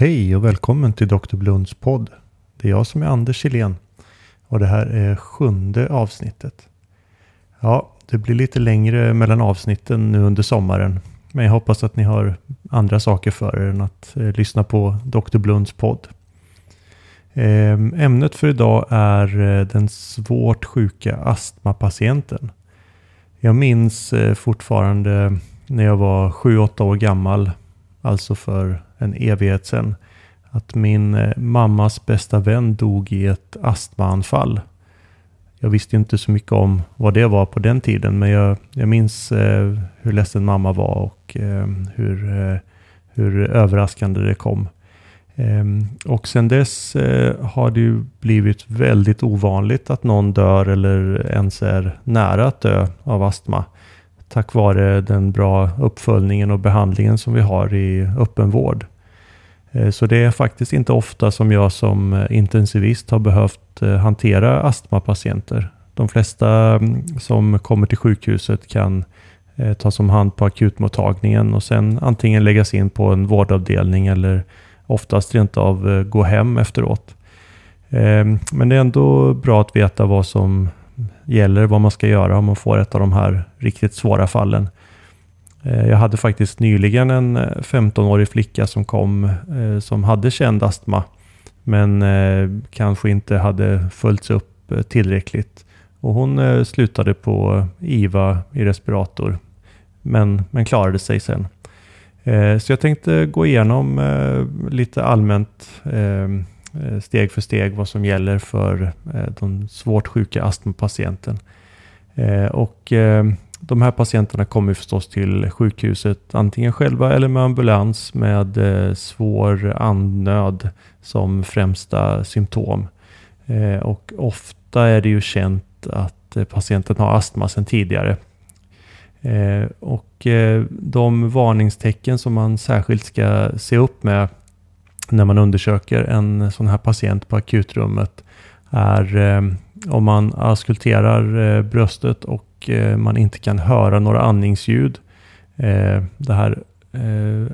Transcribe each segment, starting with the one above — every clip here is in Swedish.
Hej och välkommen till Dr. Blunds podd. Det är jag som är Anders Kjellén och det här är sjunde avsnittet. Ja, det blir lite längre mellan avsnitten nu under sommaren. Men jag hoppas att ni har andra saker för er än att eh, lyssna på Dr. Blunds podd. Eh, ämnet för idag är eh, den svårt sjuka astmapatienten. Jag minns eh, fortfarande när jag var 7-8 år gammal, alltså för en evighet sedan, att min eh, mammas bästa vän dog i ett astmaanfall. Jag visste inte så mycket om vad det var på den tiden, men jag, jag minns eh, hur ledsen mamma var och eh, hur, eh, hur överraskande det kom. Ehm, och sen dess eh, har det ju blivit väldigt ovanligt att någon dör eller ens är nära att dö av astma. Tack vare den bra uppföljningen och behandlingen som vi har i öppenvård. Eh, så det är faktiskt inte ofta som jag som eh, intensivist har behövt eh, hantera astmapatienter. De flesta mm, som kommer till sjukhuset kan tas om hand på akutmottagningen och sen antingen läggas in på en vårdavdelning eller oftast rent av gå hem efteråt. Men det är ändå bra att veta vad som gäller, vad man ska göra om man får ett av de här riktigt svåra fallen. Eh, jag hade faktiskt nyligen en eh, 15-årig flicka som kom eh, som hade känd astma men kanske inte hade följts upp tillräckligt. Och hon slutade på IVA i respirator men, men klarade sig sen. Så jag tänkte gå igenom lite allmänt Eh, steg för steg vad som gäller för eh, de svårt sjuka astmapatienten. Eh, och de här patienterna kommer förstås till sjukhuset antingen själva eller med ambulans med svår andnöd som främsta symptom. Och ofta är det ju känt att patienten har astma sedan tidigare. Och de varningstecken som man särskilt ska se upp med när man undersöker en sån här patient på akutrummet är eh, om man auskulterar eh, bröstet och eh, man inte kan höra några andningsljud. Det här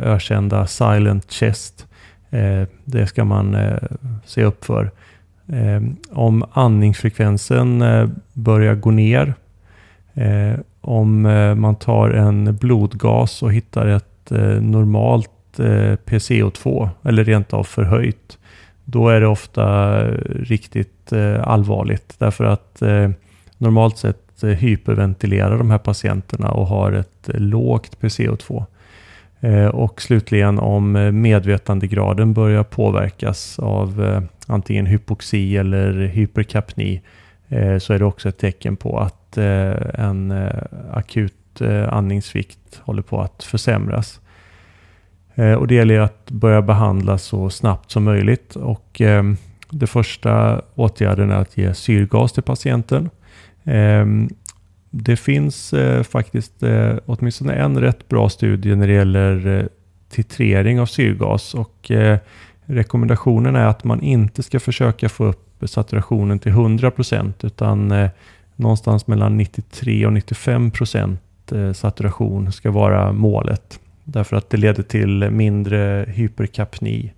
ökända silent chest. Det ska man se upp för. Om andningsfrekvensen börjar gå ner om man tar en blodgas och hittar ett normalt Eh, PCO2 eller rent av förhöjt. Då är det ofta eh, riktigt eh, allvarligt därför att normalt sett hyperventilerar de här patienterna och har ett lågt PCO2. Och slutligen om medvetandegraden börjar påverkas av antingen hypoxi eller hyperkapni så är det också ett tecken på att en akut andningsvikt håller på att försämras. Eh, och det gäller att börja behandla så snabbt som möjligt. Och ehm, det första åtgärden är att ge syrgas till patienten. Ehm, det finns eh, faktiskt eh, åtminstone en rätt bra studie när det gäller titrering av syrgas. Och rekommendationen är att man inte ska försöka få upp saturationen till 100% utan någonstans mellan 93 och 95 procent saturation ska vara målet. Därför att det leder till mindre hyperkapni.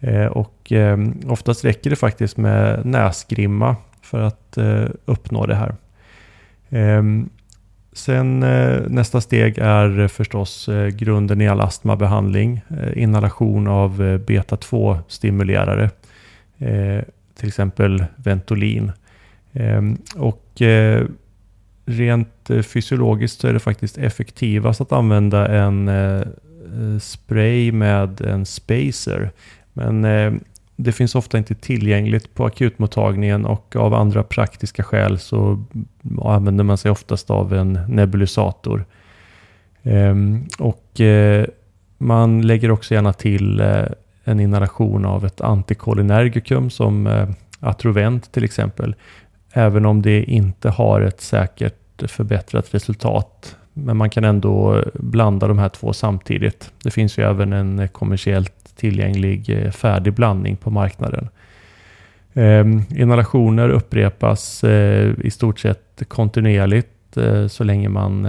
Eh, och eh, oftast räcker det faktiskt med näsgrimma för att eh, uppnå det här. Ehm, sen nästa steg är förstås grunden i all astmabehandling. Inhalation av beta-2-stimulerare. Till exempel Ventolin. Ehm, och rent eh, fysiologiskt så är det faktiskt effektivast att använda en eh, eh, spray med en spacer. Men det finns ofta inte tillgängligt på akutmottagningen och av andra praktiska skäl så använder man sig oftast av en nebulisator. Ehm, och man lägger också gärna till en inhalation av ett antikolinergikum som Atrovent till exempel. Även om det inte har ett säkert förbättrat resultat. Men man kan ändå blanda de här två samtidigt. Det finns ju även en kommersiellt tillgänglig eh, färdig blandning på marknaden. Ehm, inhalationer upprepas eh, i stort sett kontinuerligt eh, så länge man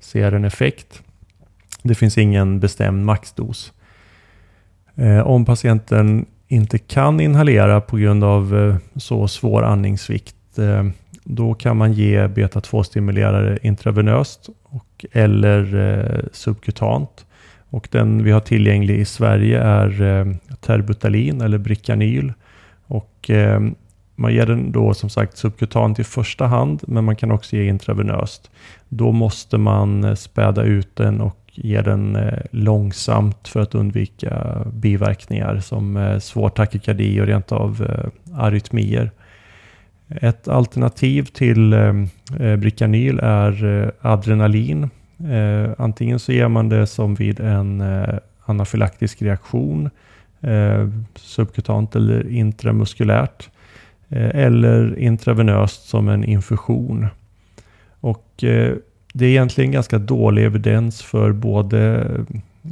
ser en effekt. Det finns ingen bestämd maxdos. Om patienten inte kan inhalera på grund av så svår andningssvikt då kan man ge beta-2-stimulerare intravenöst och, eller eh, subkutant. Och den vi har tillgänglig i Sverige är eh, terbutalin eller Bricanyl. Och eh, man ger den då som sagt subkutant i första hand, men man kan också ge intravenöst. Då måste man eh, späda ut den och ge den eh, långsamt för att undvika biverkningar som svår takykardi och rent av arytmier. Ett alternativ till eh, eh Bricanyl är eh, adrenalin Eh, antingen så ger man det som vid en eh, anafylaktisk reaktion, eh, subkutant eller intramuskulärt, eh, eller intravenöst som en infusion. Och eh, det är egentligen ganska dålig evidens för både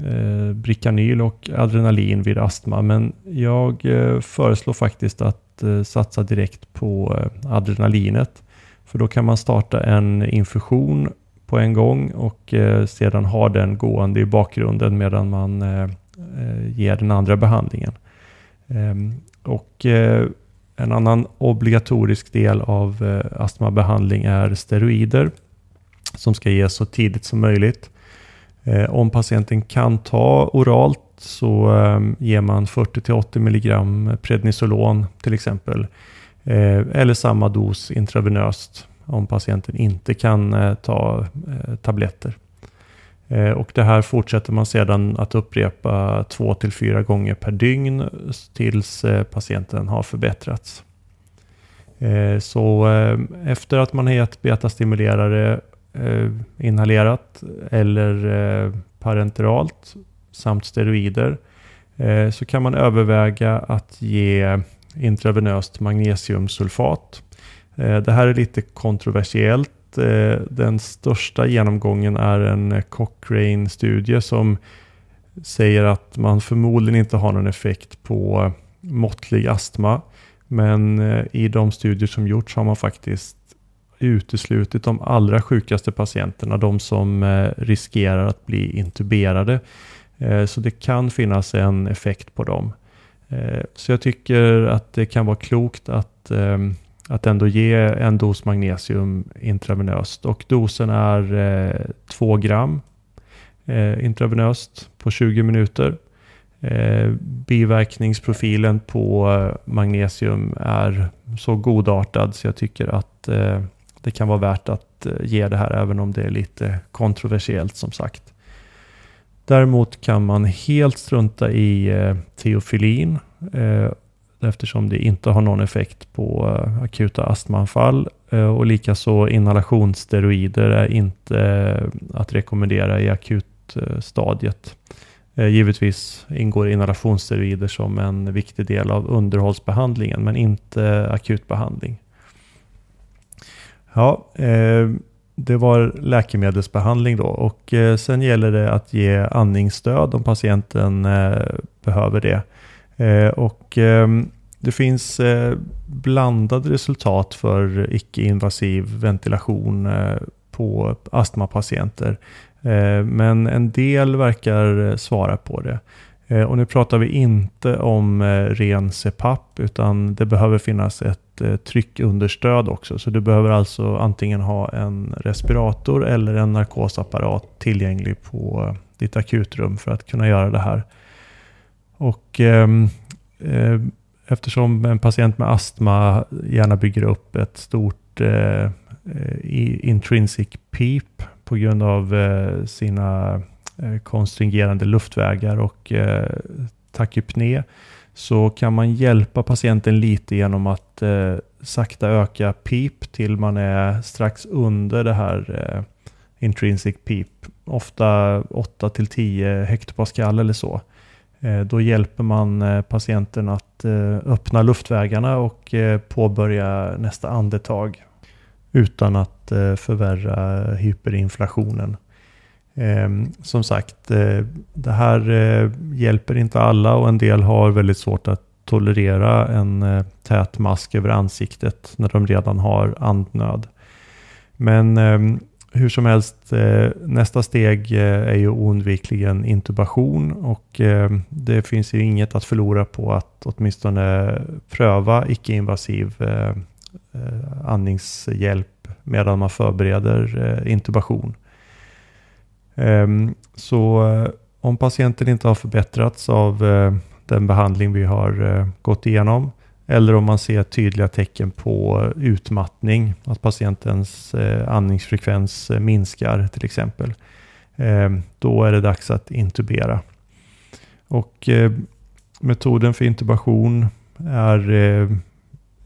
eh, Bricanyl och adrenalin vid astma, men jag eh, föreslår faktiskt att eh, satsa direkt på eh, adrenalinet. För då kan man starta en infusion på en gång och eh, sedan ha den gående i bakgrunden medan man eh, eh, ger den andra behandlingen. Ehm, och en annan obligatorisk del av astmabehandling är steroider som ska ges så tidigt som möjligt. Om patienten kan ta oralt så ehm, ger man 40-80 mg prednisolon till exempel. Eh, eller samma dos intravenöst om patienten inte kan eh, ta eh, tabletter. Eh, och det här fortsätter man sedan att upprepa två till fyra gånger per dygn tills eh, patienten har förbättrats. Eh, så efter att man har gett betastimulerare inhalerat eller parenteralt samt steroider eh, så kan man överväga att ge intravenöst magnesiumsulfat eh, det här är lite kontroversiellt. Eh, den största genomgången är en Cochrane-studie som säger att man förmodligen inte har någon effekt på måttlig astma. Men i de studier som gjorts har man faktiskt uteslutit de allra sjukaste patienterna, de som riskerar att bli intuberade. Eh, så det kan finnas en effekt på dem. Eh, så jag tycker att det kan vara klokt att eh, att ändå ge en dos magnesium intravenöst. Och dosen är 2 gram intravenöst på 20 minuter. Biverkningsprofilen på magnesium är så godartad så jag tycker att det kan vara värt att ge det här även om det är lite kontroversiellt som sagt. Däremot kan man helt strunta i eh, teofilin eh, eftersom det inte har någon effekt på eh, akuta astmaanfall. Eh, och likaså inhalationssteroider är inte eh, att rekommendera i akutstadiet. Givetvis ingår inhalationssteroider som en viktig del av underhållsbehandlingen men inte akutbehandling. Ja, det var läkemedelsbehandling då och eh, sen gäller det att ge andningsstöd om patienten eh, behöver det. Eh, och ehm, det finns blandade resultat för icke-invasiv ventilation på astmapatienter. Men en del verkar svara på det. Eh, och nu pratar vi inte om eh, ren CPAP utan det behöver finnas ett eh, tryckunderstöd också. Så du behöver alltså antingen ha en respirator eller en narkosapparat tillgänglig på ditt akutrum för att kunna göra det här. Och ehm, eh, eftersom en patient med astma gärna bygger upp ett stort eh, intrinsic PEEP på grund av eh, sina Eh, konstringerande luftvägar och eh, takypné så kan man hjälpa patienten lite genom att eh, sakta öka PEEP till man är strax under det här eh, intrinsic PEEP. Ofta 8 till 10 hektopascal eller så. Eh, då hjälper man eh, patienten att eh, öppna luftvägarna och eh, påbörja nästa andetag utan att eh, förvärra hyperinflationen. Ehm, som sagt, eh, det här eh, hjälper inte alla och en del har väldigt svårt att tolerera en eh, tät mask över ansiktet när de redan har andnöd. Men ehm, hur som helst, eh, nästa steg eh, är ju oundvikligen intubation och eh, det finns ju inget att förlora på att åtminstone pröva icke-invasiv andningshjälp medan man förbereder intubation. Ehm, så eh, om patienten inte har förbättrats av eh, den behandling vi har eh, gått igenom eller om man ser tydliga tecken på utmattning, att patientens andningsfrekvens minskar till exempel. Ehm, då är det dags att intubera. Och metoden för intubation är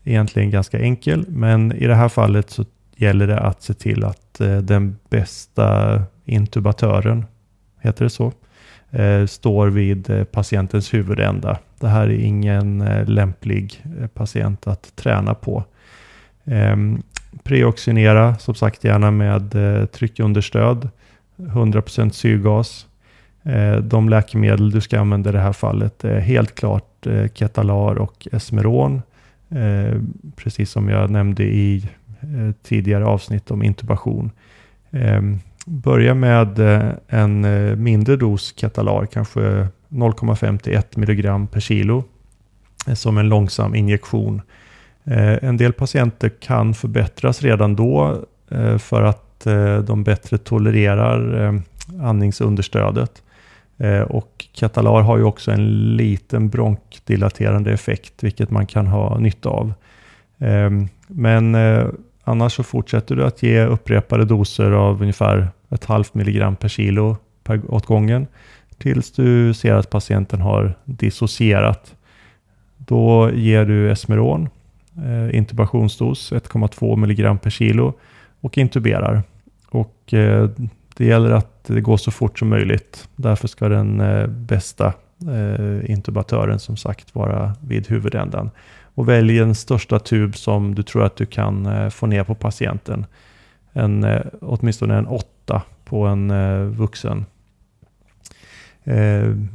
egentligen ganska enkel, men i det här fallet så gäller det att se till att den bästa intubatören, heter det så, eh, står vid eh, patientens huvudända. Det här är ingen eh, lämplig patient att träna på. Ehm, preoxinera, som sagt gärna med tryckunderstöd, 100% syrgas. De läkemedel du ska använda i det här fallet är helt klart Ketalar och Esmeron. Precis som jag nämnde i tidigare avsnitt om intubation. Ehm, Börja med eh, en eh, mindre dos Katalar, kanske 0,5 till 1 mg per kilo eh, som en långsam injektion. En del patienter kan förbättras redan då för att de bättre tolererar andningsunderstödet. Och Katalar har ju också en liten bronkdilaterande effekt, vilket man kan ha nytta av. Men annars så fortsätter du att ge upprepade doser av ungefär ett halvt milligram per kilo per, åt gången tills du ser att patienten har dissocierat. Då ger du Esmeron, eh, intubationsdos 1,2 milligram per kilo och intuberar. Och eh, det gäller att det går så fort som möjligt. Därför ska den eh, bästa eh, intubatören som sagt vara vid huvudändan. Och välj den största tub som du tror att du kan eh, få ner på patienten. En, eh, åtminstone en 8 8 på en eh, vuxen.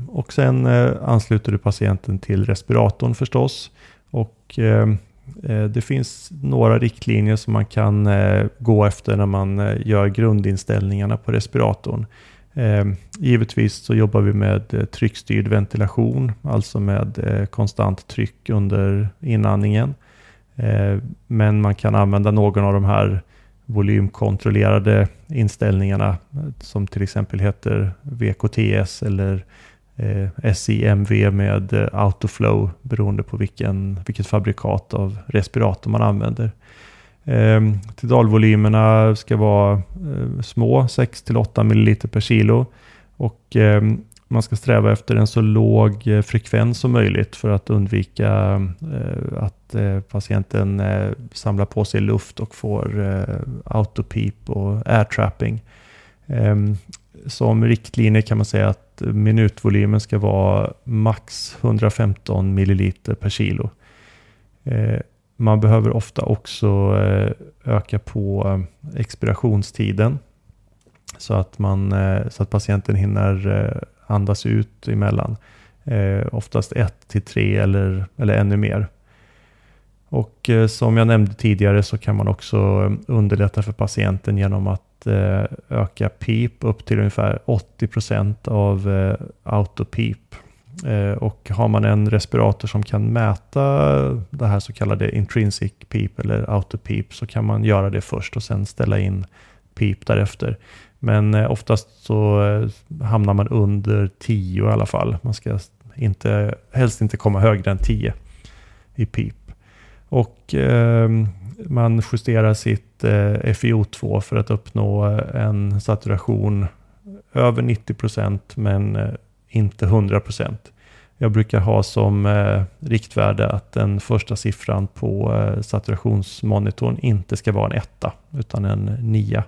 Och sen ansluter du patienten till respiratorn förstås. Och det finns några riktlinjer som man kan gå efter när man gör grundinställningarna på respiratorn. Ehm, givetvis så jobbar vi med eh, tryckstyrd ventilation, alltså med eh, konstant tryck under inandningen. Ehm, men man kan använda någon av de här volymkontrollerade inställningarna eh, som till exempel heter VKTS eller SIMV med autoflow beroende på vilken, vilket fabrikat av respirator man använder. Eh, tidalvolymerna ska vara eh, små, 6-8 ml per kilo och eh, man ska sträva efter en så låg eh, frekvens som möjligt för att undvika eh, att eh, patienten eh, samlar på sig luft och får eh, autopeep och airtrapping. Ehm, som riktlinje kan man säga att minutvolymen ska vara max 115 ml per kilo. Eh, man behöver ofta också eh, öka på eh, expirationstiden så att, man, eh, så att patienten hinner andas ut emellan. Oftast ett till tre eller, eller ännu mer. Och som jag nämnde tidigare så kan man också underlätta för patienten genom att öka PEEP upp till ungefär 80% av autoPEEP. autopip. Eh, och har man en respirator som kan mäta det här så kallade intrinsic PEEP eller auto peep, så kan man göra det först och sen ställa in PEEP därefter. Men eh, oftast så eh, hamnar man under 10 i alla fall. Man ska inte, helst inte komma högre än 10 i peep. Och eh, man justerar sitt eh, FiO2 för att uppnå en saturation över 90% men inte 100 jag brukar ha som eh, riktvärde att den första siffran på eh, saturationsmonitorn inte ska vara en etta utan en nia.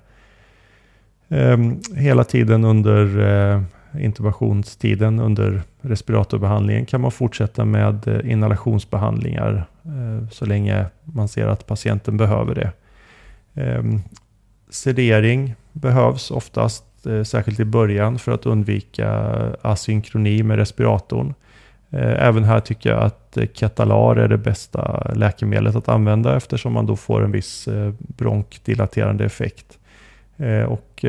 Ehm, hela tiden under eh, intubationstiden, under respiratorbehandlingen, kan man fortsätta med eh, inhalationsbehandlingar eh, så länge man ser att patienten behöver det. Ehm, sedering behövs oftast, eh, särskilt i början, för att undvika eh, asynkroni med respiratorn. Eh, även här tycker jag att eh, Ketalar är det bästa läkemedlet att använda eftersom man då får en viss eh, bronkdilaterande effekt. och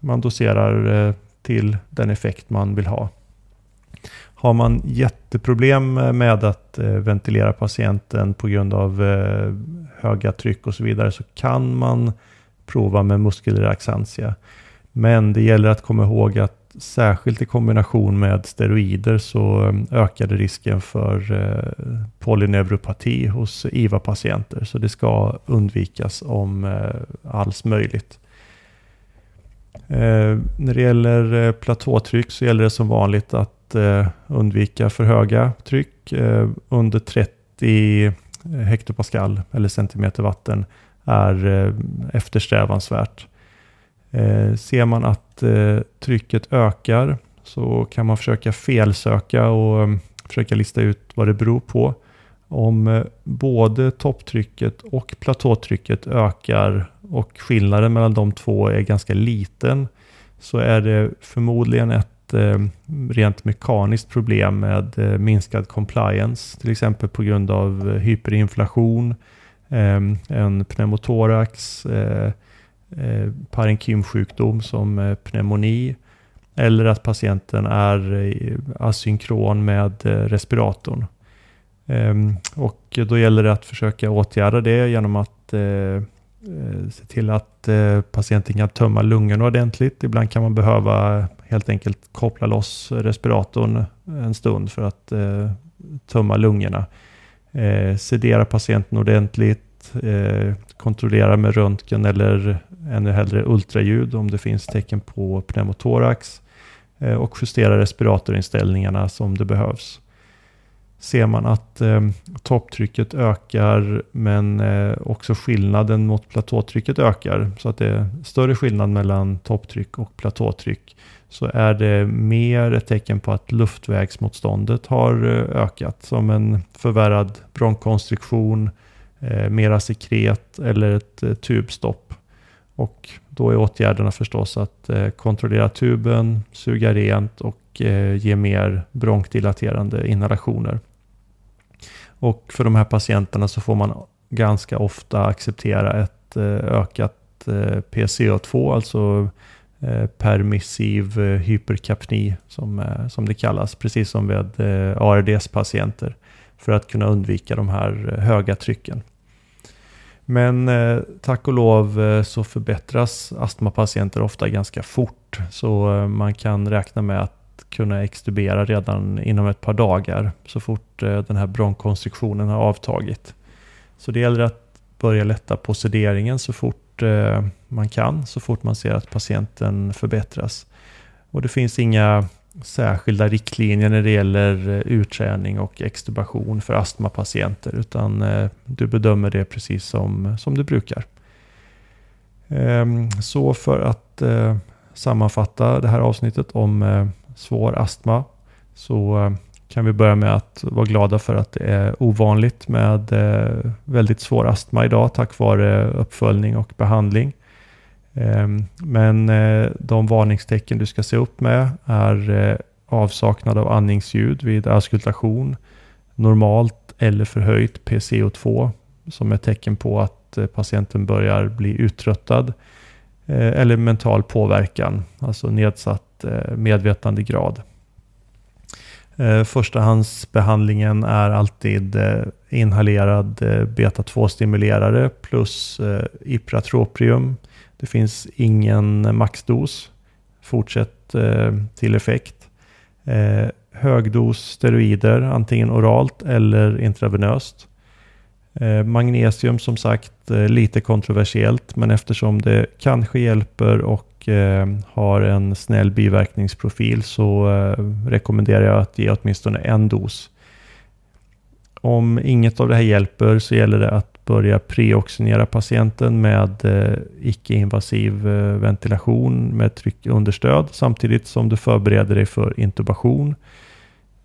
man doserar till den effekt man vill ha. Har man jätteproblem med att ventilera patienten på grund av höga tryck och så vidare så kan man prova med muskelrelaxantia. Men det gäller att komma ihåg att särskilt i kombination med steroider så eh, ökade risken för eh, polyneuropati hos IVA-patienter. Så det ska undvikas om eh, alls möjligt. Eh, när det gäller eh, platåtryck så gäller det som vanligt att undvika för höga tryck. Under 30 hektopascal eller centimeter vatten är eftersträvansvärt. Eh, ser man att eh, trycket ökar så kan man försöka felsöka och um, försöka lista ut vad det beror på. Om eh, både topptrycket och platåtrycket ökar och skillnaden mellan de två är ganska liten så är det förmodligen ett eh, rent mekaniskt problem med eh, minskad compliance, till exempel på grund av eh, hyperinflation, eh, en pneumotorax, eh, eh, parenkymsjukdom som eh, pneumoni eller att patienten är eh, asynkron med eh, respiratorn. Ehm, och då gäller det att försöka åtgärda det genom att se till att patienten kan tömma lungorna ordentligt. Ibland kan man behöva helt enkelt koppla loss respiratorn en stund för att tömma lungorna. Sedera patienten ordentligt, kontrollera med röntgen eller ännu hellre ultraljud om det finns tecken på pneumotorax eh, och justera respiratorinställningarna som det behövs. Ser man att eh, topptrycket ökar men eh, också skillnaden mot platåtrycket ökar så att det är större skillnad mellan topptryck och platåtryck så är det mer ett tecken på att luftvägsmotståndet har eh, ökat som en förvärrad bronkonstriktion, eh, mera sekret eller ett eh, tubstopp. Och då är åtgärderna förstås att eh, kontrollera tuben, suga rent och eh, ge mer bronkdilaterande inhalationer. Och för de här patienterna så får man ganska ofta acceptera ett eh, ökat PCO2, alltså permissiv hyperkapni som, som det kallas, precis som med ARDS-patienter för att kunna undvika de här höga trycken. Men eh, tack och lov eh, så förbättras astmapatienter ofta ganska fort. Så eh, man kan räkna med att kunna extubera redan inom ett par dagar så fort eh, den här bronkkonstriktionen har avtagit. Så det gäller att börja lätta på sederingen så fort eh, man kan, så fort man ser att patienten förbättras. Och det finns inga särskilda riktlinjer när det gäller eh, utträning och extubation för astmapatienter utan eh, du bedömer det precis som, som du brukar. Ehm, så för att eh, sammanfatta det här avsnittet om svår astma så kan vi börja med att vara glada för att det är ovanligt med väldigt svår astma idag tack vare uppföljning och behandling. Ehm, men eh, de varningstecken du ska se upp med är eh, avsaknad av andningsljud vid auskultation, normalt eller förhöjt PCO2 som är tecken på att eh, patienten börjar bli uttröttad eller mental påverkan, alltså nedsatt medvetandegrad. Förstahandsbehandlingen är alltid inhalerad beta-2-stimulerare plus ipratropium det finns ingen maxdos. Fortsätt eh, till effekt. Eh, högdos steroider, antingen oralt eller intravenöst. Eh, magnesium som sagt eh, lite kontroversiellt men eftersom det kanske hjälper och eh, har en snäll biverkningsprofil så eh, rekommenderar jag att ge åtminstone en dos. Om inget av det här hjälper så gäller det att börja preoxygenera patienten med eh, icke-invasiv eh, ventilation med tryckunderstöd samtidigt som du förbereder dig för intubation.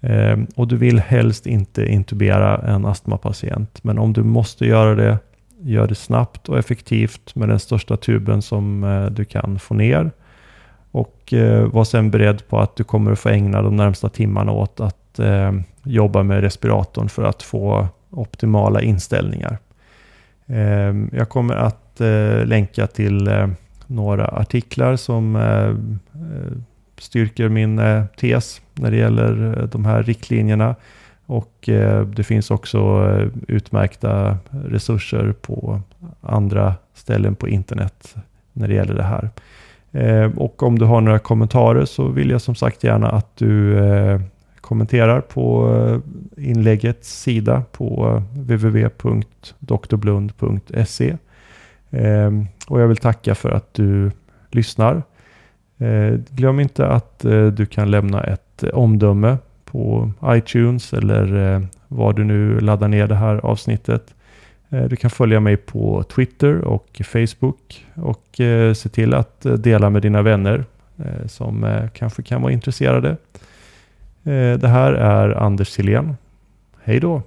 Eh, och du vill helst inte intubera en astmapatient, men om du måste göra det, gör det snabbt och effektivt med den största tuben som eh, du kan få ner. Och eh, var sen beredd på att du kommer att få ägna de närmsta timmarna åt att eh, jobba med respiratorn för att få optimala inställningar. Ehm, jag kommer att eh, länka till eh, några artiklar som eh, eh, styrker min eh, tes när det gäller de här riktlinjerna. Och det finns också utmärkta resurser på andra ställen på internet när det gäller det här. Ehm, och om du har några kommentarer så vill jag som sagt gärna att du kommenterar på eh, inläggets sida på eh, www.drblund.se. Ehm, och jag vill tacka för att du lyssnar. Eh, glöm inte att du kan lämna ett omdöme på iTunes eller var du nu laddar ner det här avsnittet. Du kan följa mig på Twitter och Facebook och se till att dela med dina vänner som kanske kan vara intresserade. Eh, det här är Anders Silén. Hej då!